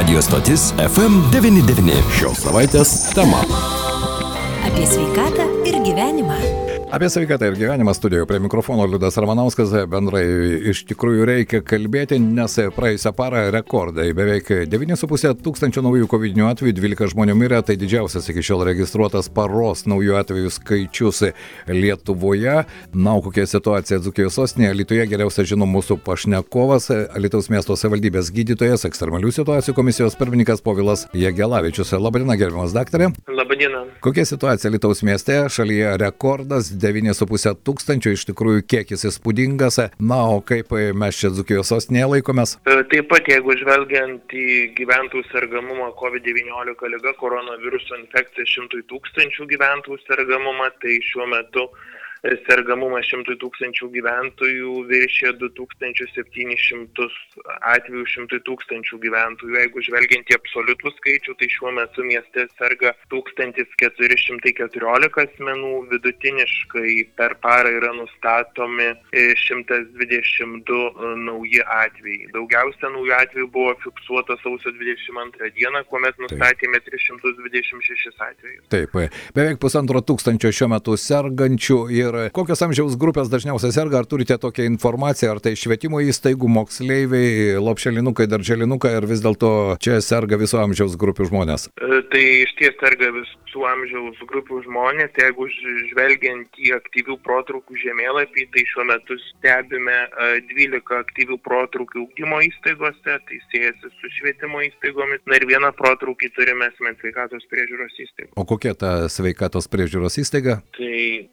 Radio stotis FM99. Šios savaitės tema. Apie sveikatą. Apie sveikatą ir gyvenimą studijoje prie mikrofono Liudas Ramanauskas. Bendrai iš tikrųjų reikia kalbėti, nes praėjusią parą rekordai. Beveik 9,5 tūkstančio naujų COVID atvejų, 12 žmonių mirė, tai didžiausias iki šiol registruotas paros naujų atvejų skaičius Lietuvoje. Na, o kokia situacija Dzukijos sostinėje? Lietuvoje geriausia žino mūsų pašnekovas, Lietuvos miesto savivaldybės gydytojas, ekstremalių situacijų komisijos pirmininkas Povilas Jegelavičius. Labadiena, gerbiamas daktarė. Labadiena. Kokia situacija Lietuvos mieste? Šalyje rekordas 9,5 tūkstančių, iš tikrųjų kiekis įspūdingas. Na, o kaip mes čia Dzukijos sostinėje laikomės? E, Taip pat, jeigu žvelgiant į gyventojų sergamumą COVID-19 lyga, koronaviruso infekcija 100 tūkstančių gyventojų sergamumą, tai šiuo metu sergamumas 100 tūkstančių gyventojų viršė 2700 atvejų 100 tūkstančių gyventojų. Jeigu žvelgiant į absoliutų skaičių, tai šiuo metu mieste serga 1414 asmenų, vidutiniškai per parą yra nustatomi e, 122 nauji atvejai. Daugiausia naujų atvejų buvo fiksuota sausio 22 dieną, kuomet nustatėme 326 atvejus. Taip, beveik pusantro tūkstančio šiuo metu sergančių ir kokios amžiaus grupės dažniausiai serga, ar turite tokią informaciją, ar tai švietimo įstaigų moksleiviai, lopšelinukai, darželinukai, ar vis dėlto čia serga viso amžiaus grupių žmonės? E, Tai iš ties serga visų amžiaus grupių žmonės. Jeigu žvelgiant į aktyvių protrukų žemėlapį, tai šiuo metu stebime e, 12 aktyvių protrukų ūkdymo įstaigose, tai siejasi su švietimo įstaigomis. Na ir vieną protrukį turime asmens sveikatos priežiūros įstaigą. O kokia ta sveikatos priežiūros įstaiga? Tai e,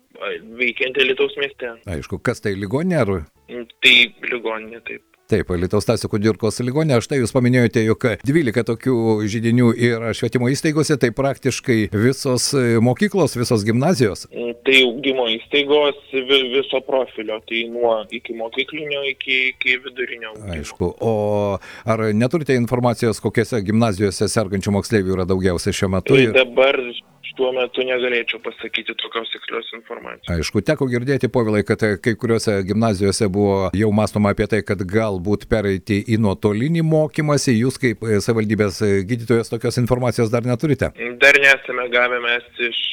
veikianti Lietuvos mieste. Aišku, kas tai ligonė ar? Mm, Tai ligoninė taip. Taip, Lietuvos Tasio Kudirkos ligonė, štai jūs paminėjote, jog 12 tokių žydinių yra švietimo įstaigose, tai praktiškai visos mokyklos, visos gimnazijos. Mm, Tai ūkdymo įstaigos vi- viso profilio, tai nuo iki mokyklinio iki, iki vidurinio. ugdymo. Aišku, o ar neturite informacijos, kokiose gimnazijose sergančių moksleivių yra daugiausia šiuo metu? Tai Ir, dabar šiuo metu negalėčiau pasakyti tokios tikslios informacijos. aišku, teko girdėti, povilai, kad e, kai kuriuose gimnazijose buvo jau mąstoma apie tai, kad galbūt pereiti į nuotolinį mokymąsi. Jūs kaip e, savivaldybės e, gydytojas tokios informacijos dar neturite. Dar nesame gavę mes iš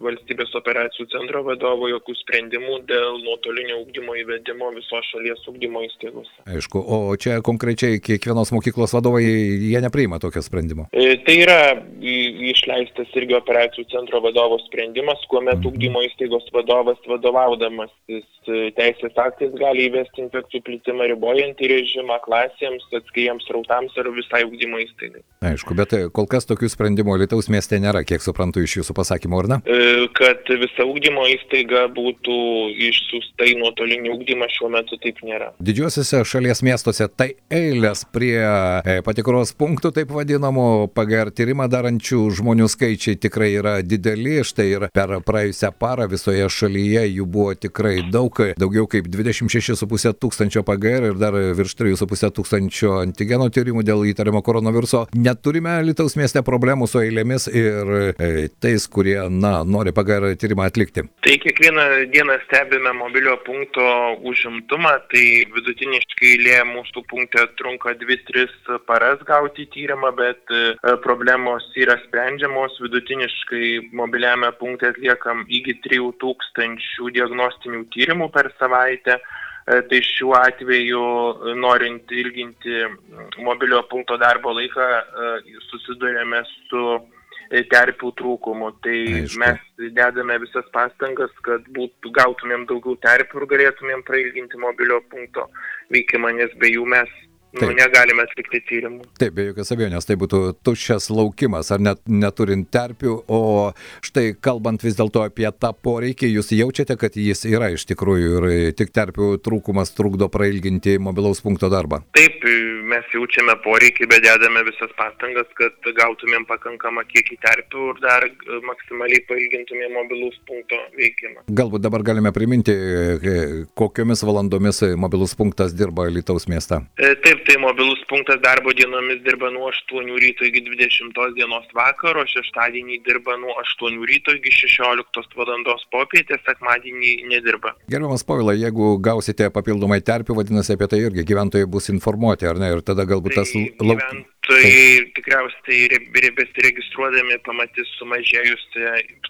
valstybės operacijų centro vadovo jokių sprendimų dėl nuotolinio ūkdymo įvedimo visos šalies ūkdymo įstaigos. Aišku, o čia konkrečiai kiekvienos mokyklos vadovai, jie nepriima tokio sprendimo. Tai yra išleistas irgi operacijų centro vadovo sprendimas, kuomet ūkdymo įstaigos vadovas vadovaudamasis e, teisės aktais gali įvesti infekcijų plitimą ribojantį režimą klasėms, atskiriems rautams ar visai ūkdymo įstaigai. Aišku, bet e, kol kas tokių sprendimų Lietuvos mieste nėra, kiek suprantu iš jūsų pasakymo, ar ne? E, kad visa ūkdymo įstaiga būtų išsiųsta į nuotolinį ūkdymą šiuo metu taip nėra. Didžiuosiuose šalies miestuose tai eilės prie patikros punktų, taip vadinamų, PGR tyrimą darančių žmonių skaičiai tikrai yra dideli. Štai ir per praėjusią parą visoje šalyje jų buvo tikrai daug, daugiau kaip 26,5 tūkstančio PGR ir dar virš 3,5 tūkstančio antigeno tyrimų dėl įtariamo koronaviruso. Neturime Lietuvos mieste problemų su eilėmis ir e, tais, kurie, na, nori PGR tyrimą atlikti. Tai kiekvieną dieną stebime mobilio punkto užimtumą, tai vidutiniškai eilė mūsų punkte trunka 2-3 paras gauti tyrimą, bet e, problemos yra sprendžiamos. Vidutiniškai mobiliame punkte atliekam iki 3000 diagnostinių tyrimų per savaitę. E, Tai šiuo atveju, e, norint ilginti mm, mobilio punkto darbo laiką, e, susidurėme su terpių trūkumu. Tai Aišku. mes dedame visas pastangas, kad būtų, gautumėm daugiau terpių ir galėtumėm prailginti mobilio punkto veikimą, nes be jų mes nu, Taip. negalime atlikti tyrimų. Taip, be jokios abejonės, tai būtų tuščias laukimas, ar net neturint terpių, o štai kalbant vis dėlto apie tą poreikį, jūs jaučiate, kad jis yra iš tikrųjų ir tik terpių trūkumas trukdo prailginti mobilaus punkto darbą. Taip, mes jaučiame poreikį, bet dedame visas pastangas, kad gautumėm pakankamą kiekį terpių ir dar maksimaliai pailgintumėm mobilus punkto veikimą. Galbūt dabar galime priminti, e, kokiomis valandomis mobilus punktas dirba Lietuvos mieste. E, Taip, tai mobilus punktas darbo dienomis dirba nuo 8 ryto iki 20 dienos vakaro, šeštadienį dirba nuo 8 ryto iki 16 valandos popietės, sekmadienį nedirba. Gerbiamas Povilai, jeigu gausite papildomai terpių, vadinasi apie tai irgi gyventojai bus informuoti, ar ne? Ir tada galbūt tas Tai lauk... Tai tikriausiai re- besiregistruodami pamatys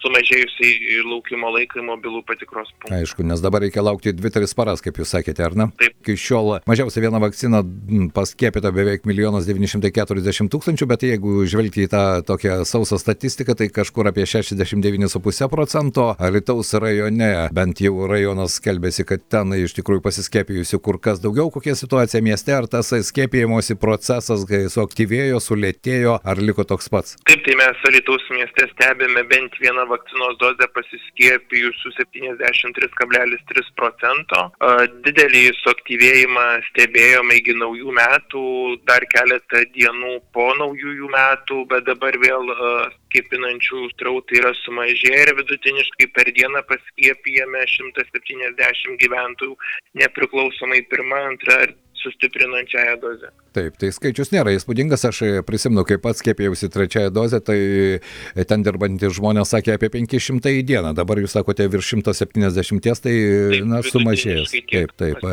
sumažėjusi laukimo laiką mobilų patikros punktą. Aišku, nes dabar reikia laukti 2-3 paras, kaip jūs sakėte, ar ne? Taip. Iki šiol mažiausiai viena vakcina m, paskiepyta beveik 1 940 tūkstančių, bet jeigu žvelgti į tą tokią sausą statistiką, tai kažkur apie 69,5 procento. Alitaus rajone, bent jau rajonas skelbėsi, kad ten iš tikrųjų pasiskiepijusių kur kas daugiau. Kokia situacija mieste, ar tas skiepijimosi procesas kai suaktyvėjo, sulėtėjo, ar liko toks pats? Taip, tai mes Alytaus mieste stebime bent vieną vakcinos dozę pasiskiepijusių 73,3 procento. Didelį suaktyvėjimą stebėjome iki naujų metų, dar keletą dienų po naujųjų metų, bet dabar vėl skiepinančių strautai yra sumažėję ir vidutiniškai per dieną paskiepijame 170 gyventojų, nepriklausomai pirmą, antrą ar sustiprinančiąją dozę. Taip, tai skaičius nėra įspūdingas, aš prisimenu, kai pats skiepėjausi trečiąją dozę, tai ten dirbantys žmonės sakė apie 500 į dieną, dabar jūs sakote virš 170, tai na, sumažėjęs. Taip, taip.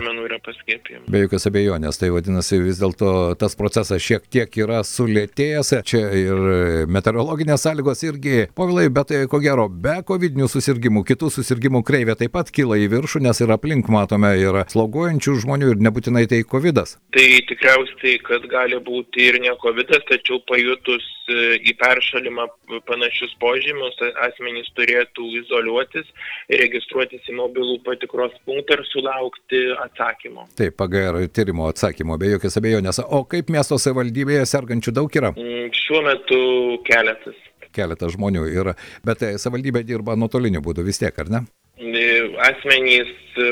Be jokios abejonės, tai vadinasi vis dėlto tas procesas šiek tiek yra sulėtėjęs, čia ir meteorologinės sąlygos irgi povilai, bet e, ko gero, be COVID susirgymų, kitų susirgymų kreivė taip pat kyla į viršų, nes ir aplink matome ir sloguojančių žmonių ir nebūtinai tai COVID. -as. Tai tikriausiai, kad gali būti ir ne COVID, tačiau pajutus e, į peršalimą panašius požymius, asmenys turėtų izoliuotis, registruotis į mobilų patikros punktą ir sulaukti atsakymo. Taip, PGR tyrimo atsakymo, be jokios abejonės. O kaip miesto savivaldybėje sergančių daug yra? Mm, Šiuo metu keletas. Keletas žmonių yra, bet e, savivaldybė dirba nuotoliniu būdu vis tiek, ar ne? Asmenys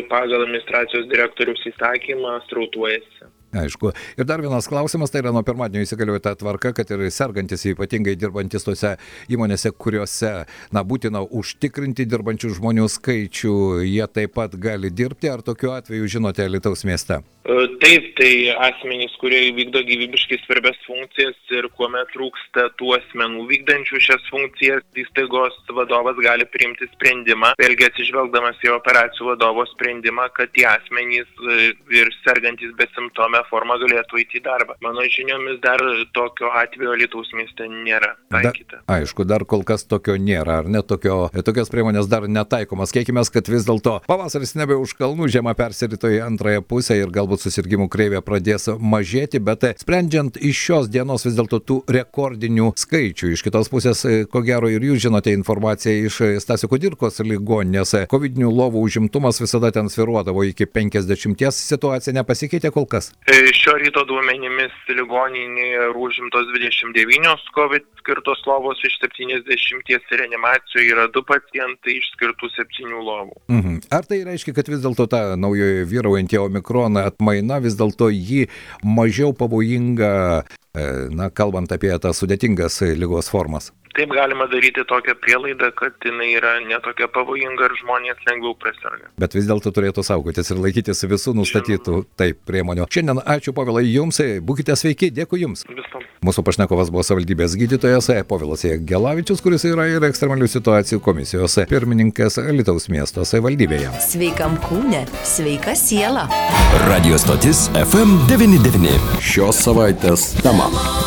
pagal administracijos direktorius įsakymą strautuojasi. Aišku. Ir dar vienas klausimas, tai yra nuo pirmadienio įsigaliojo ta tvarka, kad ir sergantis, ypatingai dirbantis tose įmonėse, kuriuose, na, būtina užtikrinti dirbančių žmonių skaičių, jie taip pat gali dirbti, ar tokiu atveju žinote Lietuvos mieste? Taip, tai asmenys, kurie vykdo gyvybiškai svarbias funkcijas ir kuomet trūksta tų asmenų vykdančių šias funkcijas, įstaigos vadovas gali priimti sprendimą, vėlgi atsižvelgdamas į operacijų vadovo sprendimą, kad tie asmenys e, ir sergantis besimptome forma galėtų eiti į darbą. Mano žiniomis dar tokio atvejo Lietuvos mieste nėra taikyta. Da, aišku, dar kol kas tokio nėra, ar ne tokio, tokios priemonės dar netaikomas. Keikime, kad vis dėlto pavasaris nebe už kalnų, žiema persirito į antrąją pusę ir galbūt susirgymų kreivė pradės mažėti, bet sprendžiant iš šios dienos vis dėlto tų rekordinių skaičių. Iš kitos pusės, ko gero, ir jūs žinote informaciją iš Stasio Kudirkos ligoninės. COVID lovų užimtumas visada ten sviruodavo iki 50, situacija nepasikeitė kol kas. E, Šio ryto duomenimis ligoninėje užimtos 29 COVID skirtos lovos iš 70 ir reanimacijoje yra du pacientai iš skirtų 7 lovų. Mhm. Ar tai reiškia, kad vis dėlto ta naujoji vyraujantį omikroną atmaina vis dėlto jį mažiau pavojinga, na, kalbant apie tas sudėtingas lygos formas? Taip galima daryti tokią prielaidą, kad jinai yra netokia pavojinga ir žmonės lengviau prasirga. Bet vis dėlto turėtų saugotis ir laikytis visų nustatytų taip priemonių. Šiandien ačiū Povilai Jums, būkite sveiki, dėkui Jums. Visom. Mūsų pašnekovas buvo savivaldybės gydytojas Povilas Gelavičius, kuris yra ir ekstremalių situacijų komisijos pirmininkas Lietuvos miesto savivaldybėje. Sveikam kūne, sveika siela. Radio stotis FM99. Šios savaitės tema. Oh.